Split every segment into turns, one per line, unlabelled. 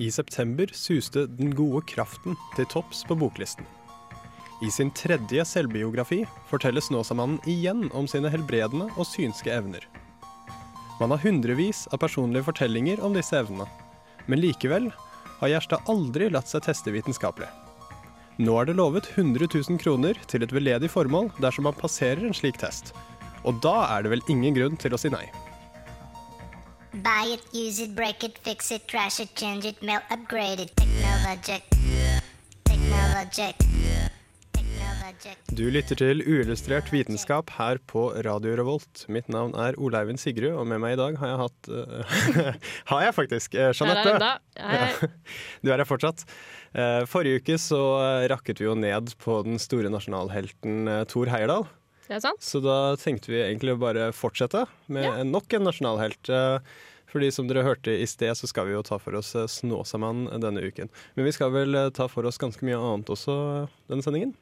I september suste Den gode kraften til topps på boklisten. I sin tredje selvbiografi forteller Snåsamannen igjen om sine helbredende og synske evner. Man har hundrevis av personlige fortellinger om disse evnene, men likevel har Gjerstad aldri latt seg teste vitenskapelig. Nå er det lovet 100 000 kroner til et veldedig formål dersom man passerer en slik test. Og da er det vel ingen grunn til å si nei.
Buy it, use it, break it, fix it, trash it, change it, mail, upgrade it. Technologic. Technologic.
Du lytter til uillustrert vitenskap her på Radio Revolt. Mitt navn er Ole Sigrud, og med meg i dag har jeg hatt uh, Har jeg faktisk!
er
Jeanette.
enda. Hei.
Du er her fortsatt. Uh, forrige uke så rakket vi jo ned på den store nasjonalhelten uh, Thor Heyerdahl.
Er?
Så da tenkte vi egentlig å bare fortsette med
Ja.
nok en nasjonalhelt. Eh, fordi som dere hørte i sted, så skal vi jo ta for oss Snåsamann Snåsamannen denne uken. Men vi skal vel eh, ta for oss ganske mye annet også eh, denne sendingen?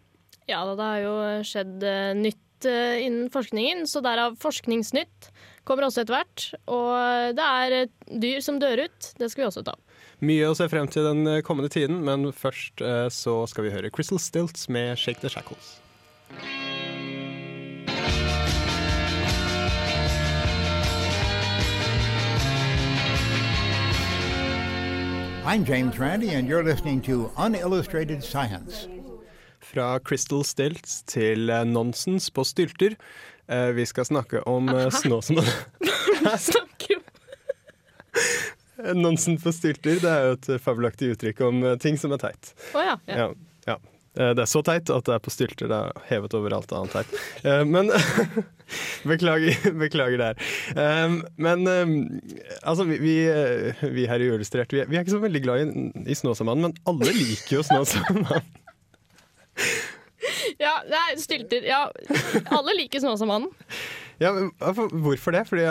Ja da, det har jo skjedd eh, nytt eh, innen forskningen, så derav Forskningsnytt kommer også etter hvert. Og det er eh, dyr som dør ut. Det skal vi også ta opp.
Mye å se frem til den eh, kommende tiden, men først eh, så skal vi høre Crystal Stilts med 'Shake the Shackles'.
I'm James Randi, and you're listening to Unillustrated Science.
Fra Crystal Stilts til eh, Nonsens på stylter. Eh, vi skal snakke om uh, Snåsamannen.
Snakker om
Nonsen på stylter det er jo et fabelaktig uttrykk om eh, ting som er teit.
Oh, ja. ja.
Ja, ja. Eh, Det er så teit at det er på stylter. Det er hevet over alt annet teit. Eh, Men beklager, beklager det her. Eh, Men eh, altså, vi, vi, eh, her i Uillustrert vi, vi er ikke så veldig glad i, i Snåsamannen, men alle liker jo Snåsamannen.
ja, nei, stylter. Ja, alle liker Snåsamannen.
Ja, men hvorfor- det? Fordi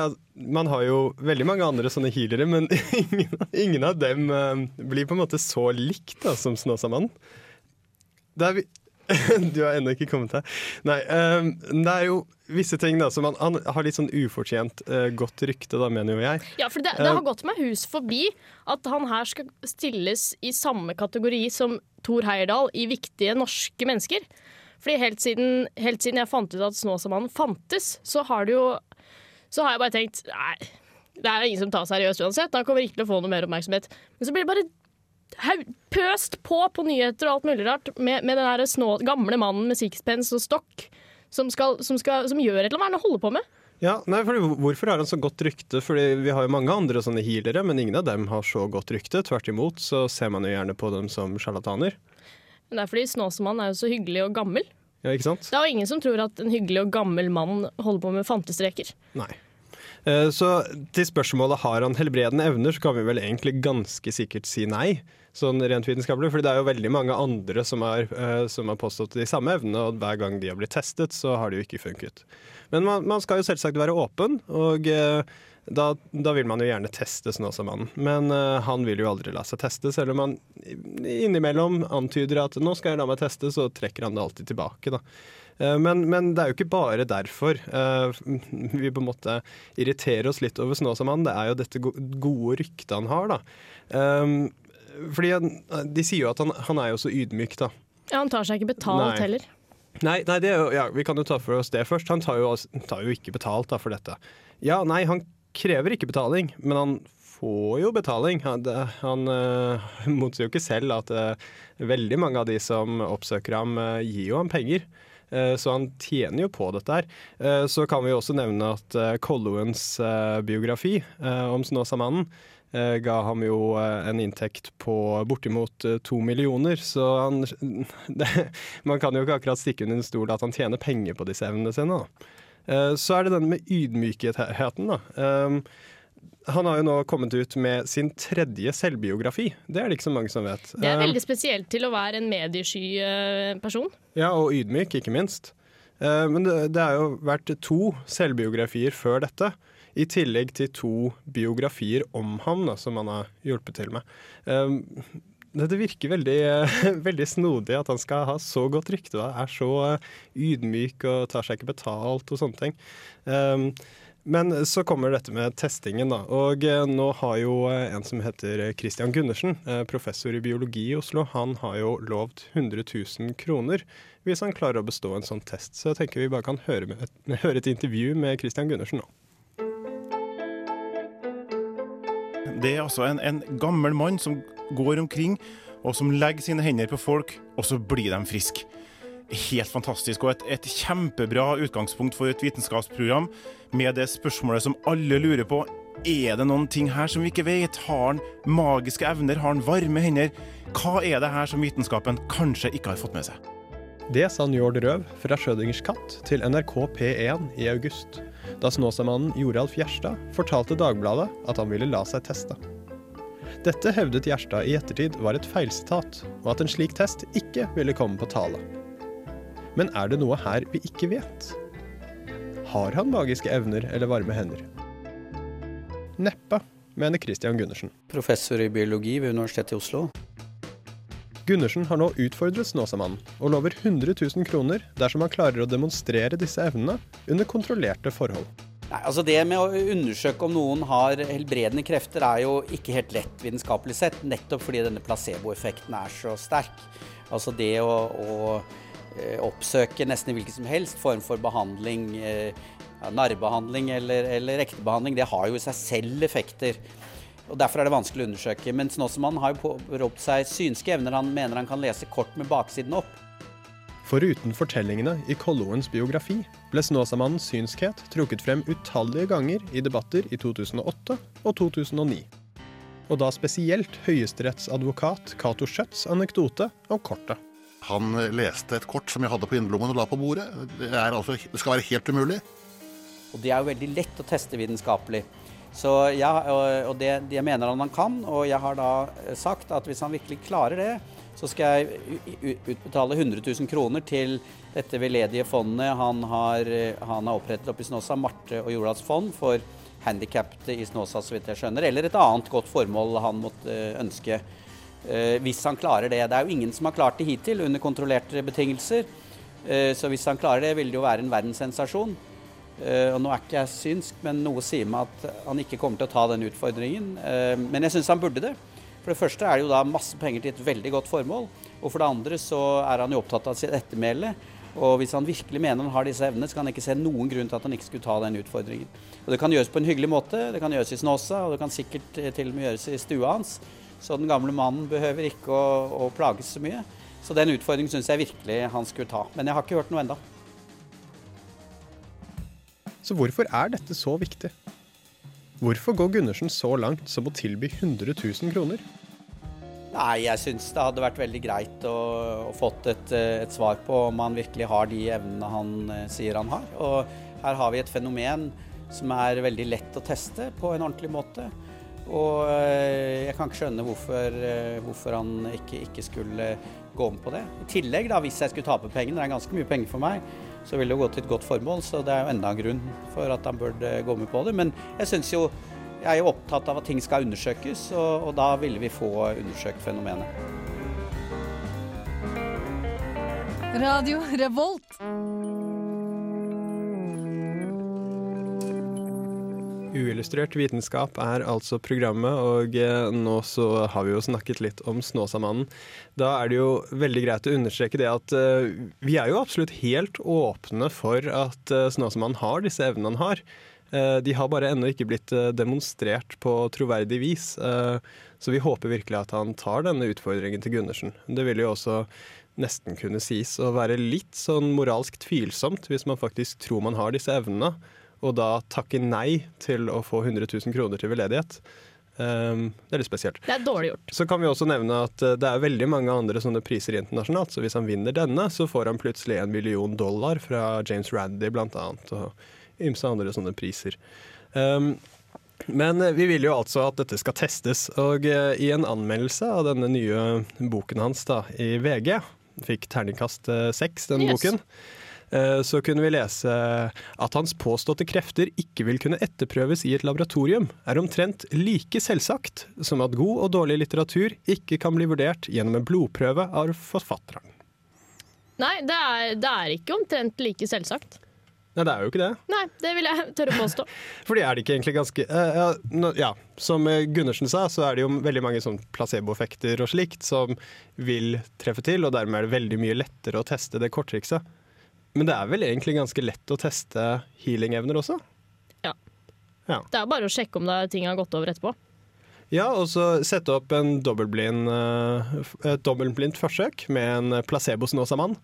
man har jo veldig mange andre sånne healere, men ingen, ingen av dem eh, blir på en måte så likt da, som Snåsamannen. Det er vi Du har ennå ikke kommet her. Nei, um, det er jo visse ting da som han, han har litt sånn ufortjent uh, godt rykte, da, mener jo jeg.
Ja, for det, det har gått meg hus forbi at han her skal stilles i samme kategori som Thor Heyerdahl i viktige norske mennesker. Fordi helt siden, helt siden jeg fant ut at Snåsamannen fantes, så har det jo Så har jeg bare tenkt Nei, det er ingen som tar seriøst uansett. Han kommer ikke til å få noe mer oppmerksomhet. Men så blir det bare pøst på på nyheter og alt mulig rart med, med den der snå, gamle mannen med sixpence og stokk som, skal, som, skal, som gjør et eller annet han holder på med.
Ja, nei, Hvorfor har han så godt rykte? Fordi Vi har jo mange andre sånne healere, men ingen av dem har så godt rykte. Tvert imot så ser man jo gjerne på dem som sjarlataner.
Det er fordi Snåsmann er jo så hyggelig og gammel.
Ja, ikke sant?
Det er jo ingen som tror at en hyggelig og gammel mann holder på med fantestreker.
Nei. Eh, Så til spørsmålet har han helbredende evner, så kan vi vel egentlig ganske sikkert si nei. Sånn rent vitenskapelig, for det er jo veldig mange andre som har, eh, som har påstått de samme evnene, og hver gang de har blitt testet, så har det jo ikke funket. Men man, man skal jo selvsagt være åpen, og eh, da, da vil man jo gjerne teste mannen. Men uh, han vil jo aldri la seg teste, selv om han innimellom antyder at 'nå skal jeg la meg teste', så trekker han det alltid tilbake. da. Eh, Men, men det er jo ikke bare derfor eh, vi på en måte irriterer oss litt over Snåsamannen. Det er jo dette gode ryktet han har, da. Um, fordi han, De sier jo at han, han er jo så ydmyk, da.
Ja, Han tar seg ikke betalt
Nei.
heller.
Nei, nei det ja, vi kan jo ta for oss det først. Han tar jo, tar jo ikke betalt da, for dette. Ja, nei, han krever ikke betaling, men han får jo betaling. Han, han uh, motsier jo ikke selv at uh, veldig mange av de som oppsøker ham, uh, gir jo ham penger. Eh, Så han tjener jo på dette her. Eh, Så kan vi også nevne at Kolloens eh, biografi om Snåsamannen ga ham jo en inntekt på bortimot to millioner, så han det, Man kan jo ikke akkurat stikke under en stol at han tjener penger på disse evnene sine. Da. Så er det denne med ydmykheten, da. Han har jo nå kommet ut med sin tredje selvbiografi. Det er det ikke så mange som vet.
Det er
Eh,
veldig spesielt til å være en mediesky eh, person.
Ja, og ydmyk, ikke minst. Eh, Men det, har jo vært to selvbiografier før dette, i tillegg til to biografier om ham, da, som han har hjulpet til med. Det virker veldig, veldig snodig at han skal ha så godt rykte, da. er så ydmyk og tar seg ikke betalt og sånne ting. Men så kommer dette med testingen, da. Og eh, nå har jo eh, en som heter Christian Gundersen, eh, professor i biologi i Oslo, han har jo lovd 100 000 kroner hvis han klarer å bestå en sånn test. Så jeg tenker vi bare kan høre, med høre et intervju med Christian Gundersen nå.
Det er altså en, en gammel mann som går omkring og som legger sine hender på folk, og så blir de friske. Helt fantastisk, og et, et kjempebra utgangspunkt for et vitenskapsprogram med det spørsmålet som alle lurer på. Er det noen ting her som vi ikke vet? Har han magiske evner? Har han varme hender? Hva er det her som vitenskapen kanskje ikke har fått med seg?
Det sa Njord Røv fra Schrødingers katt til NRK P1 i august, da Snåsamannen Joralf Gjerstad fortalte Dagbladet at han ville la seg teste. Dette hevdet Gjerstad i ettertid var et feilsitat, og at en slik test ikke ville komme på tale. Men er det noe her vi ikke vet? Har han magiske evner eller varme hender? Neppe, mener Christian Gundersen.
Professor i biologi ved Universitetet i Oslo.
Gundersen har nå utfordret Snåsamannen og lover 100 000 kroner dersom han klarer å demonstrere disse evnene under kontrollerte forhold.
Nei, altså Det med å undersøke om noen har helbredende krefter er jo ikke helt lett vitenskapelig sett, nettopp fordi denne placeboeffekten er så sterk. Altså det å, å oppsøke nesten hvilken som helst form for behandling, eh, ja, narrbehandling eller, eller ekte behandling, det har jo i seg selv effekter. Og Derfor er det vanskelig å undersøke. Men Snåsamannen har jo påberopt seg synske evner. Han mener han kan lese kort med baksiden opp.
Foruten fortellingene i Kolloens biografi ble Snåsamannens synskhet trukket frem utallige ganger i debatter i 2008 og 2009. Og da spesielt høyesterettsadvokat Cato Schjøtts anekdote om kortet.
Han leste et kort som jeg hadde på innerlommen og la på bordet. Det, altså, det skal være helt umulig.
Og det er jo veldig lett å teste vitenskapelig. Så ja, og det, det mener han kan, og jeg har da sagt at hvis han virkelig klarer det, så skal jeg utbetale 100 000 kroner til dette veldedige fondet han har, han har opprettet oppe i Snåsa, Marte og Jordals fond for handikappede i Snåsa, så vidt jeg skjønner. Eller et annet godt formål han måtte ønske. Hvis han klarer det. Det er jo ingen som har klart det hittil under kontrollerte betingelser. Så hvis han klarer det, vil det jo være en verdenssensasjon. Uh, og nå er ikke jeg synsk, men noe sier meg at han ikke kommer til å ta den utfordringen. Men jeg syns han burde det. For det første er det jo da masse penger til et veldig godt formål. Og for det andre så er han jo opptatt av sitt ettermæle. Og hvis han virkelig mener han har disse evnene, så kan han ikke se noen grunn til at han ikke skulle ta den utfordringen. Og det kan gjøres på en hyggelig måte. Det kan gjøres i Snåsa, og det kan sikkert til og med gjøres i stua hans. Så den gamle mannen behøver ikke å, å plages så mye. Så den utfordringen syns jeg virkelig han skulle ta. Men jeg har ikke hørt noe enda.
Så hvorfor er dette så viktig? Hvorfor går Gundersen så langt som å tilby 100 000 kroner?
Nei, jeg syns det hadde vært veldig greit å, å fått et, et, svar på om han virkelig har de evnene han eh, sier han har. Og her har vi et fenomen som er veldig lett å teste på en ordentlig måte. Og eh, jeg kan ikke skjønne hvorfor, eh, hvorfor han ikke, ikke, skulle gå med på det. I tillegg, da, hvis jeg skulle tape pengene, det er ganske mye penger for meg, så ville det gå til et godt formål. Så det er jo enda en grunn for at han burde gå med på det. Men jeg syns jo jeg er jo opptatt av at ting skal undersøkes, og, og da ville vi få undersøkt fenomenet.
Radio Revolt.
Uillustrert vitenskap er altså programmet, og eh, nå så har vi jo snakket litt om Snåsamannen. Da er det jo veldig greit å understreke det at uh, vi er jo absolutt helt åpne for at uh, Snåsamannen har disse evnene han har. De har bare ennå ikke blitt demonstrert på troverdig vis. Så vi håper virkelig at han tar denne utfordringen til Gundersen. Det vil jo også nesten kunne sies å være litt sånn moralsk tvilsomt hvis man faktisk tror man har disse evnene og da takke nei til å få 100 000 kroner til veldedighet. Um, det er litt spesielt.
Det er dårlig gjort.
Så kan vi også nevne at uh, det er veldig mange andre sånne priser internasjonalt, så hvis han vinner denne, så får han plutselig en million dollar fra James Randy blant annet, og ymse andre sånne priser. Um, Men eh, vi vil jo altså at dette skal testes, og eh, i en anmeldelse av denne nye boken hans da, i VG, fikk terningkast eh, seks, denne
Yes.
boken, eh, så kunne vi lese at hans påståtte krefter ikke vil kunne etterprøves i et laboratorium, er omtrent like selvsagt som at god og dårlig litteratur ikke kan bli vurdert gjennom en blodprøve av forfatteren.
Nei, det er, det er ikke omtrent like selvsagt.
Nei, det er jo ikke det.
Nei, det vil jeg tørre å påstå.
Fordi er det ikke egentlig ganske uh, ja, Som eh, Gundersen sa, så er det jo veldig mange sånn placeboeffekter og slikt som vil treffe til, og dermed er det veldig mye lettere å teste det korttrikset. Men det er vel egentlig ganske lett å teste healing-evner også?
Ja.
Ja.
Det er bare å sjekke om er ting har gått over etterpå.
Ja, og så sette opp en dobbeltblind, eh, et dobbeltblindt forsøk med en placebo-snåsamann.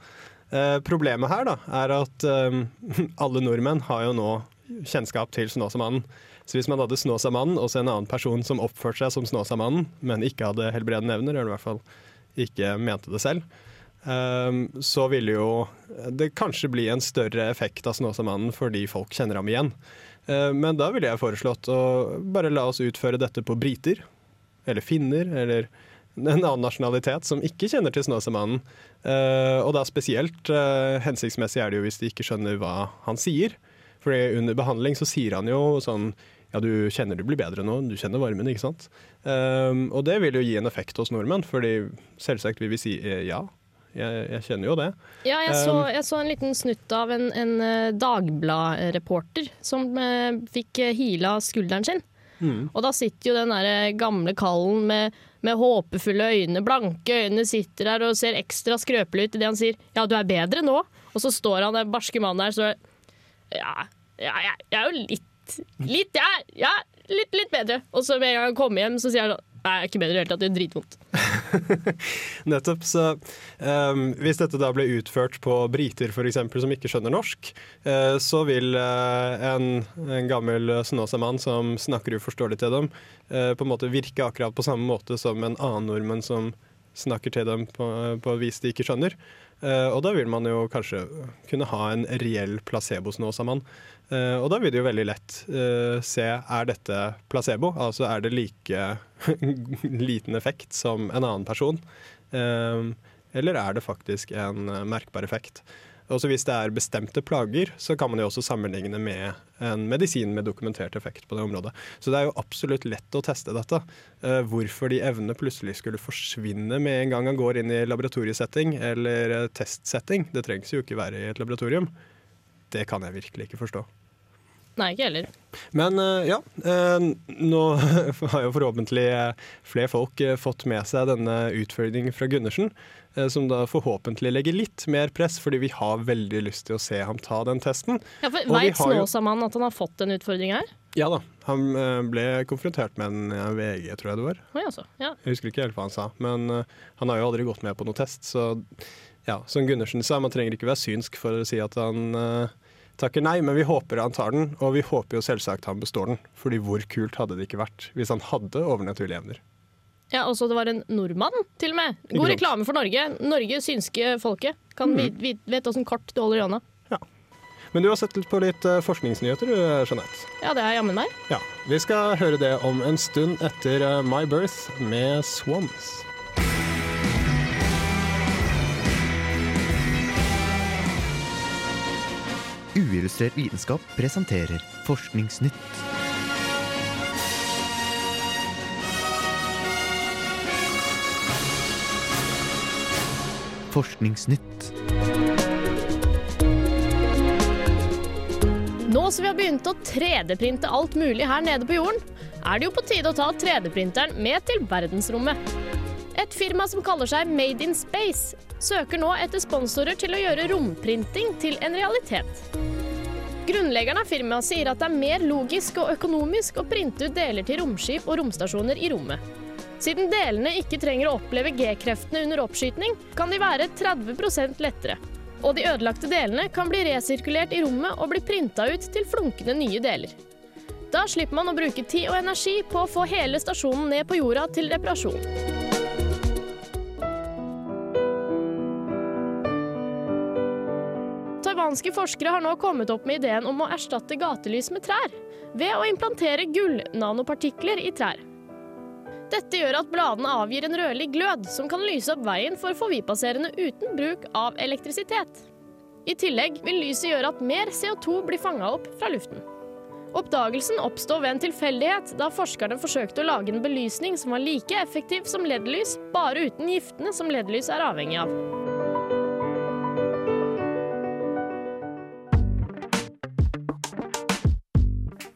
Eh, problemet her da, er at eh, alle nordmenn har jo nå kjennskap til Snåsamannen. Så hvis man hadde Snåsamannen og så en annen person som oppførte seg som Snåsamannen, men ikke hadde helbredende evner, eller i hvert fall ikke mente det selv, så ville jo det kanskje bli en større effekt av Snåsamannen fordi folk kjenner ham igjen. Eh, Men da ville jeg foreslått å bare la oss utføre dette på briter, eller finner, eller en annen nasjonalitet som ikke kjenner til Snåsamannen. Eh, og da spesielt eh, hensiktsmessig er det jo hvis de ikke skjønner hva han sier. Fordi under behandling så sier han jo sånn ja, du kjenner du blir bedre nå, du kjenner varmen, ikke sant? Um, og det vil jo gi en effekt hos nordmenn, fordi selvsagt vil vi si eh, ja, jeg, jeg kjenner jo det.
Ja, jeg så,
Um,
jeg så en liten snutt av en, en eh, Dagblad-reporter som eh, fikk hila skulderen sin.
Mm.
Og da sitter jo den der gamle kallen med, med håpefulle øyne, blanke øyne, sitter der og ser ekstra skrøpelig ut idet han sier 'ja, du er bedre nå'. Og så står han der barske mannen der så ja, ja, jeg, jeg er jo litt Litt, ja, ja litt, litt bedre. Og så med en gang han kommer hjem, så sier han sånn Nei, ikke bedre i det hele tatt, det er dritvondt.
Nettopp. Så um, hvis dette da ble utført på briter eksempel, som ikke skjønner norsk, uh, så vil uh, en, en gammel snåsamann som snakker uforståelig til dem, uh, på en måte virke akkurat på samme måte som en annen nordmann som snakker til dem på, på vis de ikke skjønner. Eh, og da vil man jo kanskje kunne ha en reell placebo-snåsamann. Eh, og da vil det jo veldig lett eh, se er dette placebo, altså er det like liten effekt som en annen person, eller er det faktisk en merkbar effekt. Også hvis det er bestemte plager, så kan man jo også sammenligne med en medisin med dokumentert effekt på det området. Så det er jo absolutt lett å teste dette. Eh, hvorfor de evnene plutselig skulle forsvinne med en gang han går inn i laboratoriesetting eller testsetting, det trengs jo ikke være i et laboratorium. Det kan jeg virkelig ikke forstå.
Nei, ikke heller.
Men eh, ja, eh, nå har jo forhåpentlig eh, flere folk fått med seg denne utfordringen fra Gundersen, som da forhåpentlig legger litt mer press, fordi vi har veldig lyst til å se ham ta den testen.
Ja, for Veit
har jo-
at han har fått en utfordring her?
Ja da, han ble konfrontert med en VG, tror jeg det var.
Oi, altså. Ja.
Jeg husker ikke helt hva han sa, men han har jo aldri gått med på noen test, så ja, som Gundersen sa, man trenger ikke være synsk for å si at han eh, takker nei, men vi håper han tar den, og vi håper jo selvsagt han består den, fordi hvor kult hadde det ikke vært hvis han hadde overnaturlige evner.
Ja, også det var en nordmann, til og med. God reklame for Norge. Norge synske folket. Kan
mm.
vi, vi vet åssen kort du holder i hånda.
Men du har sett på litt eh, forskningsnyheter, du, Jeanette.
Ja, det er jammen meg.
Ja, vi skal høre det om en stund etter eh, My Birth med Swans.
Uillustrert vitenskap presenterer Forskningsnytt. Forskningsnytt.
Nå som vi har begynt å 3D-printe alt mulig her nede på jorden, er det jo på tide å ta 3D-printeren med til verdensrommet. Et firma som kaller seg Made in Space, søker nå etter sponsorer til å gjøre romprinting til en realitet. Grunnleggeren av firmaet sier at det er mer logisk og økonomisk å printe ut deler til romskip og romstasjoner i rommet. Siden delene ikke trenger å oppleve G-kreftene under oppskytning, kan de være 30% lettere. Og de ødelagte delene kan bli resirkulert i rommet og bli printa ut til flunkende nye deler. Da slipper man å bruke tid og energi på å få hele stasjonen ned på jorda til reparasjon. Amerikanske forskere har nå kommet opp med ideen om å erstatte gatelys med trær, ved å implantere gullnanopartikler i trær. Dette gjør at bladene avgir en rødlig glød som kan lyse opp veien for forbipasserende uten bruk av elektrisitet. I tillegg vil lyset gjøre at mer CO2 blir fanga opp fra luften. Oppdagelsen oppsto ved en tilfeldighet da forskerne forsøkte å lage en belysning som var like effektiv som LED-lys, bare uten giftene som LED-lys er avhengig av.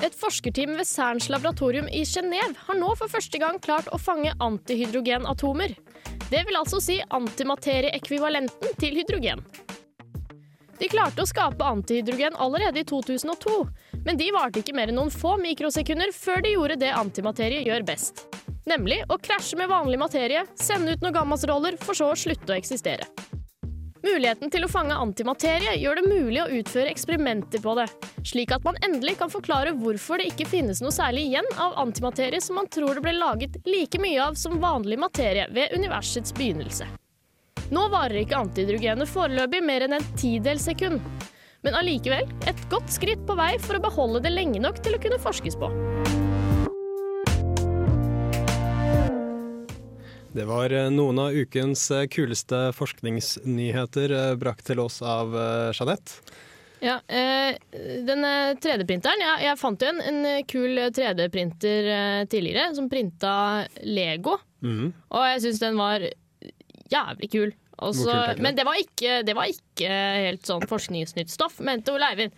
Et forskerteam ved Cerns laboratorium i Genéve har nå for første gang klart å fange antihydrogenatomer. Det vil altså si antimaterieekvivalenten til hydrogen. De klarte å skape antihydrogen allerede i 2002, men de varte ikke mer enn noen få mikrosekunder før de gjorde det antimaterie gjør best. Nemlig å krasje med vanlig materie, sende ut noen gammastråler, for så å slutte å eksistere. Muligheten til å fange antimaterie gjør det mulig å utføre eksperimenter på det, slik at man endelig kan forklare hvorfor det ikke finnes noe særlig igjen av antimaterie som man tror det ble laget like mye av som vanlig materie ved universets begynnelse. Nå varer ikke antihydrogenet foreløpig mer enn en tidels sekund, men allikevel et godt skritt på vei for å beholde det lenge nok til å kunne forskes på.
Det var eh, noen av ukens eh, kuleste forskningsnyheter eh, brakt til oss av Jeanette.
Ja, den eh, 3D-printeren jeg, jeg fant jo en, en kul 3D-printer eh, tidligere som printa Lego.
Mm.
Og jeg syns den var jævlig kul.
Også, det?
men det var, ikke, det var ikke helt sånn forskningsnytt stoff, mente Ole Eivind.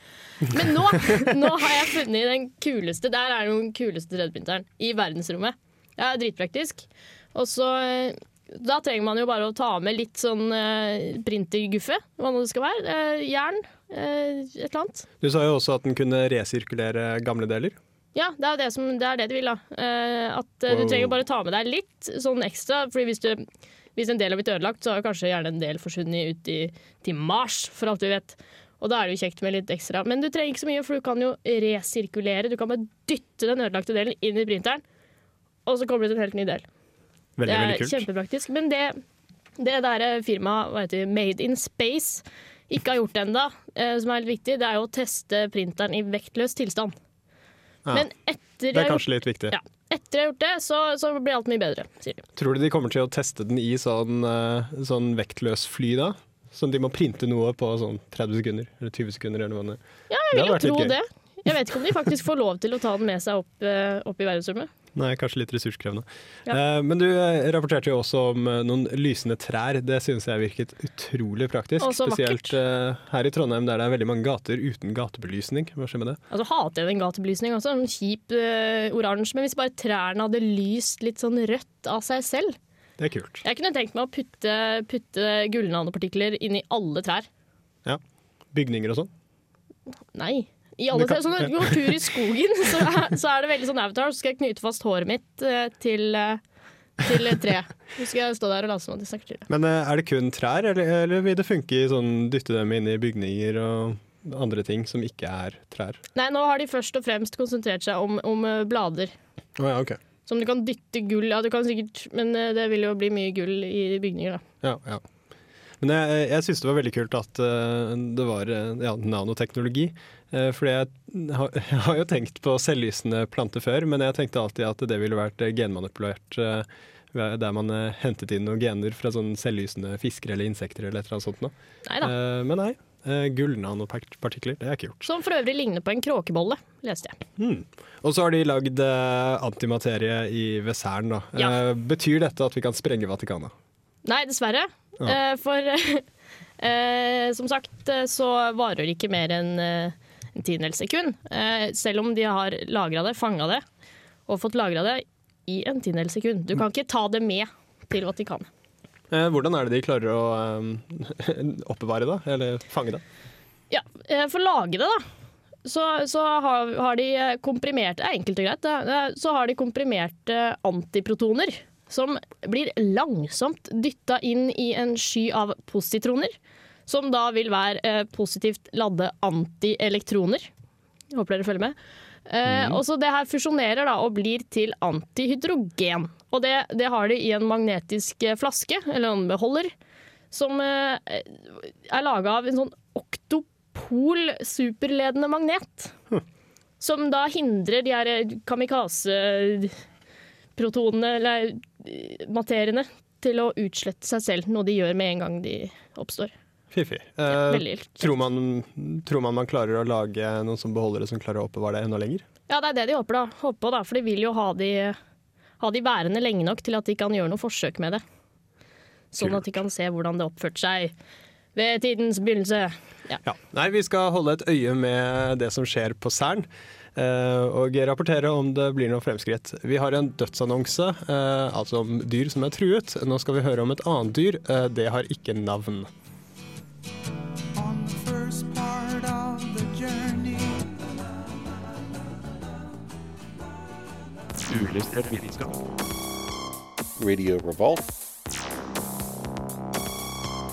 Men nå, nå har jeg funnet den kuleste Der er den kuleste 3D-printeren i verdensrommet. Ja, dritpraktisk. Og så eh, Da trenger man jo bare å ta med litt sånn eh, printerguffe, hva nå det skal være. Eh, jern. Eh, et eller annet.
Du sa jo også at den kunne resirkulere gamle deler.
Ja, det er det, som, det, er det de vil, da. Eh, at wow. du trenger bare ta med deg litt sånn ekstra. Fordi hvis, du, hvis en del har blitt ødelagt, så har kanskje gjerne en del forsvunnet ut i, til Mars, for alt vi vet. Og da er det jo kjekt med litt ekstra. Men du trenger ikke så mye, for du kan jo resirkulere. Du kan bare dytte den ødelagte delen inn i printeren, og så kommer det ut en helt ny del.
Veldig,
det er
veldig kult.
kjempepraktisk. Men det, det der firmaet Made in Space ikke har gjort ennå, eh, som er litt viktig, det er jo å teste printeren i vektløs tilstand.
Ja.
Men etter
Det er kanskje litt viktig.
ja, etter jeg har gjort det, så, så blir alt mye bedre, sier de.
Tror du de kommer til å teste den i sånn, eh, sånn vektløs fly da? Sånn de må printe noe på sånn 30 sekunder eller 20 sekunder eller noe. det
Ja, jeg vil jo tro det. Jeg vet ikke om de faktisk får lov til å ta den med seg opp, eh, opp i verdensrommet.
Nei, kanskje litt ressurskrevende.
Ja.
Eh, men du eh, rapporterte jo også om eh, noen lysende trær. Det synes jeg virket utrolig praktisk. Spesielt her i Trondheim der det er veldig mange gater uten gatebelysning. Hva skjer med det?
Altså hater jeg den gatebelysning også, en kjip uh, oransje. Men hvis bare trærne hadde lyst litt sånn rødt av seg selv
Det er kult.
Jeg kunne tenkt meg å putte, putte gullnanopartikler inn i alle trær.
Ja. Bygninger og sånn.
Nei. I alle
Det kan-
Sånn når du går tur i skogen, så er, så er det veldig sånn avatar. Så skal jeg knyte fast håret mitt eh, til, eh, til treet. tre. Så skal jeg stå der og late som at jeg snakker til det.
Men eh, er det kun trær, eller, eller vil det funke i sånn dytte dem inn i bygninger og andre ting som ikke er trær?
Nei, nå har de først og fremst konsentrert seg om, om blader.
Å ja, ok.
Som du kan dytte gull Ja, du kan sikkert Men det vil jo bli mye gull i bygninger, da.
Ja, ja. Men jeg, jeg syns det var veldig kult at eh, det var eh, ja, nanoteknologi. Uh, fordi jeg har, jeg har jo tenkt på selvlysende planter før, men jeg tenkte alltid at det ville vært eh, genmanipulert. eh, der man eh, hentet inn noen gener fra sånn selvlysende fisker eller insekter eller et eller annet sånt. Eh, men nei. Gullnanopartikler, det er gjort.
Som for øvrig ligner på en kråkebolle, leste jeg.
Mm. Og så har de lagd eh, antimaterie i Vesern, da.
Ja.
Eh, betyr dette at vi kan sprenge Vatikanet?
Nei, dessverre.
Ja.
Eh, for eh, som sagt eh, så varer det ikke mer enn en tiendedels sekund. Eh, selv om de har lagra det, fanga det og fått lagra det i en tiendedels sekund. Du kan ikke ta det med til Vatikanet.
Eh, hvordan er det de klarer å oppbevare det, eller fange det?
Ja, for å lage det, da, så, så har, har de komprimert Det er Enkelt og greit. det- Så har de komprimerte antiprotoner. Som blir langsomt dytta inn i en sky av positroner. Som da vil være eh, positivt ladde antielektroner. Håper dere følger med. Eh, og så Det her fusjonerer da og blir til antihydrogen. Og det, det har de i en magnetisk eh, flaske, eller en beholder, som er laga av en sånn oktopol superledende magnet. Som da hindrer de her kamikaze-protonene, eller eh, materiene, til å utslette seg selv, noe de gjør med en gang de oppstår.
Fiffig.
veldig
Eh, tror, man, tror man man klarer å lage noen som beholder det, som klarer å oppbevare det enda lenger?
Ja, det er det de håper, da. Håper på, da. For de vil jo ha de, ha de værende lenge nok til at de kan gjøre noe forsøk med det. Sånn at de kan se hvordan det oppførte seg ved tidens begynnelse. Ja.
Ja. Nei, vi skal holde et øye med det som skjer på Cern. Eh, og rapportere om det blir noe fremskritt. Vi har en dødsannonse, eh, altså om dyr som er truet. Nå skal vi høre om et annet dyr. Eh, det har ikke navn.
Uillustrert vitenskap.
Radio Revolt.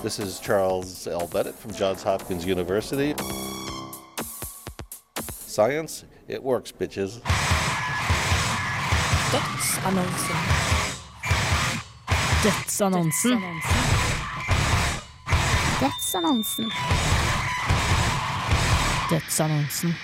This is Charles L. Bennett from Johns Hopkins University. Science, it works, bitches.
Dødsannonsen. Dødsannonsen.
Dødsannonsen.
Dødsannonsen.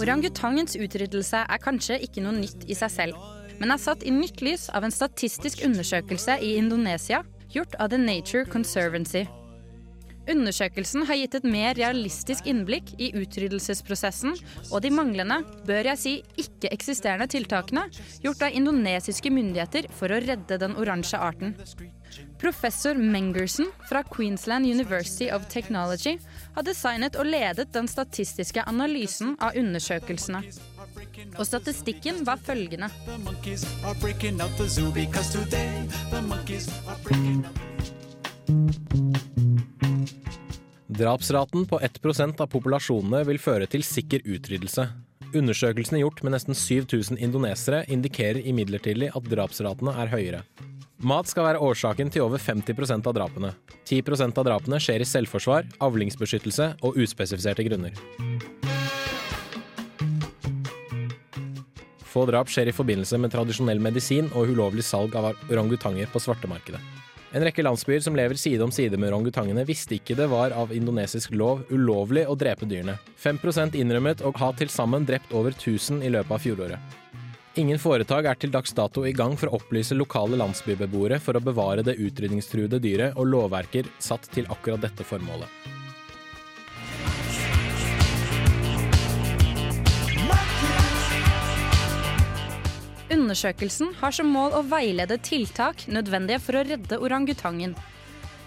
Orangutangens utryddelse er kanskje ikke noe nytt i seg selv, men er satt i nytt lys av en statistisk undersøkelse i Indonesia gjort av The Nature Conservancy. Undersøkelsen har gitt et mer realistisk innblikk i utryddelsesprosessen og de manglende, bør jeg si ikke-eksisterende tiltakene gjort av indonesiske myndigheter for å redde den oransje arten. Professor Mengerson fra Queensland University of Technology har designet og ledet den statistiske analysen av undersøkelsene. Og statistikken var følgende.
Drapsraten på 1% av populasjonene vil føre til sikker utryddelse. Undersøkelsene gjort med nesten 7000 indonesere indikerer imidlertid at drapsratene er høyere. Mat skal være årsaken til over 50% av drapene. 10% av drapene skjer i selvforsvar, avlingsbeskyttelse og uspesifiserte grunner. Få drap skjer i forbindelse med tradisjonell medisin og ulovlig salg av orangutanger på svartemarkedet. En rekke landsbyer som lever side om side med orangutangene, visste ikke det var av indonesisk lov ulovlig å drepe dyrene. 5 innrømmet å ha til sammen drept over 1000 i løpet av fjoråret. Ingen foretak er til dags dato i gang for å opplyse lokale landsbybeboere for å bevare det utrydningstruede dyret, og lovverker satt til akkurat dette formålet.
Undersøkelsen har som mål å veilede tiltak nødvendige for å redde orangutangen.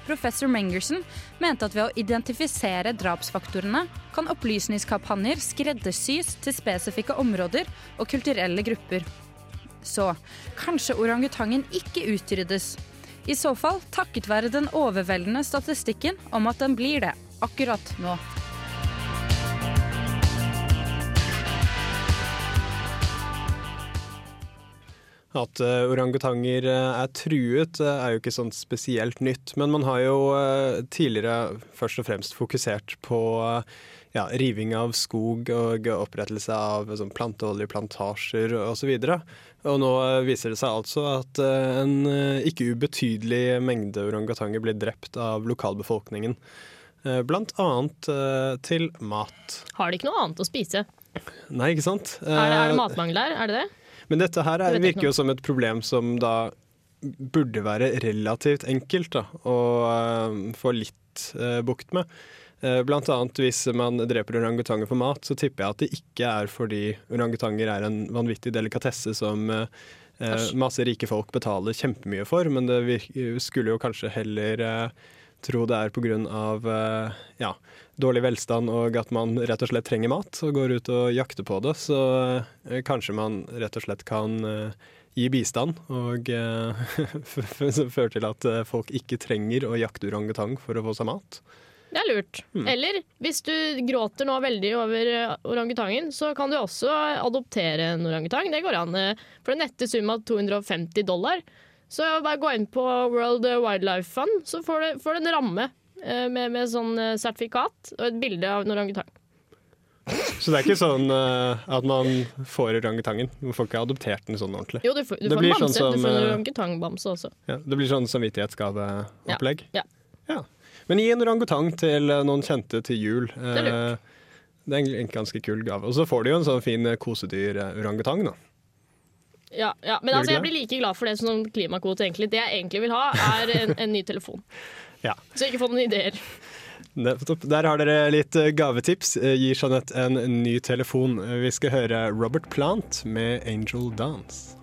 Professor Mengerson mente at ved å identifisere drapsfaktorene kan opplysningskampanjer skreddersys til spesifikke områder og kulturelle grupper. Så kanskje orangutangen ikke utryddes. I så fall takket være den overveldende statistikken om at den blir det akkurat nå.
At uh, orangutanger uh, er truet uh, er jo ikke sånn spesielt nytt, men man har jo tidligere først og fremst fokusert på ja, riving av skog og opprettelse av sånn, planteoljeplantasjer osv. Og, og nå viser det seg altså at en ikke ubetydelig mengde orangutanger blir drept av lokalbefolkningen. Blant annet til mat.
Har de ikke noe annet å spise?
Nei, ikke sant?
Er det, er det matmangel der? Er det det?
Men dette her er, virker jo som et problem som da burde være relativt enkelt da, å uh, få litt uh, bukt med. Eh, blant annet hvis man dreper orangutanger for mat, så tipper jeg at det ikke er fordi orangutanger er en vanvittig delikatesse som masse rike folk betaler kjempemye for, men det skulle jo kanskje heller tro det er pga. Uh, ja, dårlig velstand og at man rett og slett trenger mat og går ut og jakter på det. Så eh, kanskje man rett og slett kan eh, gi bistand og eh, f- f- fører til at folk ikke trenger å jakte orangutang for å få seg mat.
Det er lurt.
Hmm.
Eller hvis du gråter nå veldig over orangutangen, så kan du også adoptere en orangutang. Det går an. For en nette sum av 250 dollar. Så bare gå inn på World Wildlife Fund, så får du, får du en ramme med, med sånn eh, sertifikat og et bilde av en orangutang.
Så det er ikke sånn uh, at man får orangutangen. Man får ikke adoptert den sånn ordentlig.
Jo, du får, du får en bamse.
sånn
du får en
eh,
orangutangbamse også.
Ja, det blir sånn samvittighetsgaveopplegg.
Ja.
Ja. Men gi en orangutang til eh, noen kjente til jul.
er lurt.
Eh, Det er en ganske kul gave. Og så får du jo en sånn fin eh, kosedyr-orangutang, da.
Ja, ja. Men altså, jeg blir like glad for det som klimakvote, egentlig. Det jeg egentlig vil ha, er en, en ny telefon.
Ja.
Så ikke få noen ideer.
Der har dere litt eh, gavetips. Eh, Gi Jeanette en ny telefon. Eh, Vi skal høre Robert Plant med 'Angel Dance'.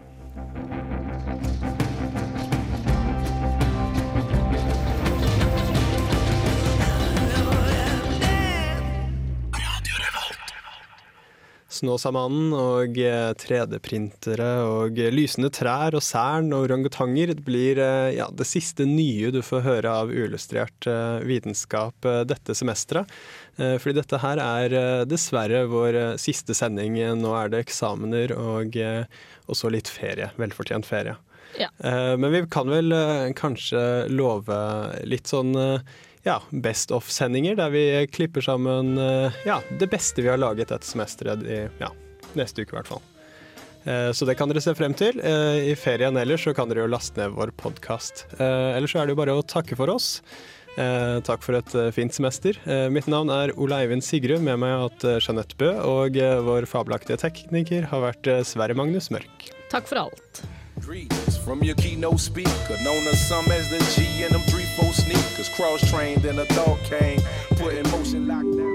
Snåsamannen og eh, 3D-printere og eh, lysende trær og sern og orangutanger det blir eh, ja, det siste nye du får høre av uillustrert eh, vitenskap eh, dette semesteret. Eh, Fordi dette her er eh, dessverre vår eh, siste sending. Nå er det eksamener og, eh, og så litt ferie. Velfortjent ferie.
Ja.
Eh, Men vi kan vel eh, kanskje love litt sånn eh, ja, Best of-sendinger, der vi klipper sammen eh, ja, det beste vi har laget dette semesteret i ja, neste uke, i hvert fall. Eh, Så det kan dere se frem til. Eh, I ferien ellers så kan dere jo laste ned vår podkast. Ellers så er det jo bare å takke for oss. Eh, takk for et fint semester. Mitt navn er Ole Eivind Sigrud. Med meg har jeg hatt Jeanette Bø, og vår fabelaktige tekniker har vært Sverre Magnus Mørk.
Takk for alt.
Four sneakers. Cross trained and a dog came, putting in motion lockdown.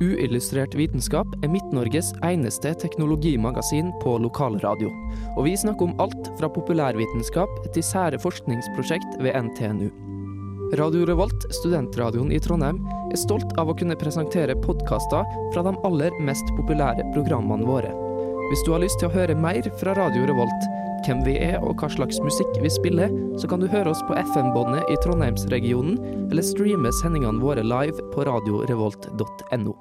Uillustrert vitenskap er Midt-Norges eneste teknologimagasin på lokalradio. Og vi snakker om alt fra populærvitenskap til sære forskningsprosjekt ved NTNU. Radio Revolt, studentradioen i Trondheim, er stolt av å kunne presentere podkaster fra de aller mest populære programmene våre. Hvis du har lyst til å høre mer fra Radio Revolt, hvem vi er og hva slags musikk vi spiller, så kan du høre oss på FM-båndet i Trondheimsregionen, eller streame sendingene våre live på radiorevolt.no.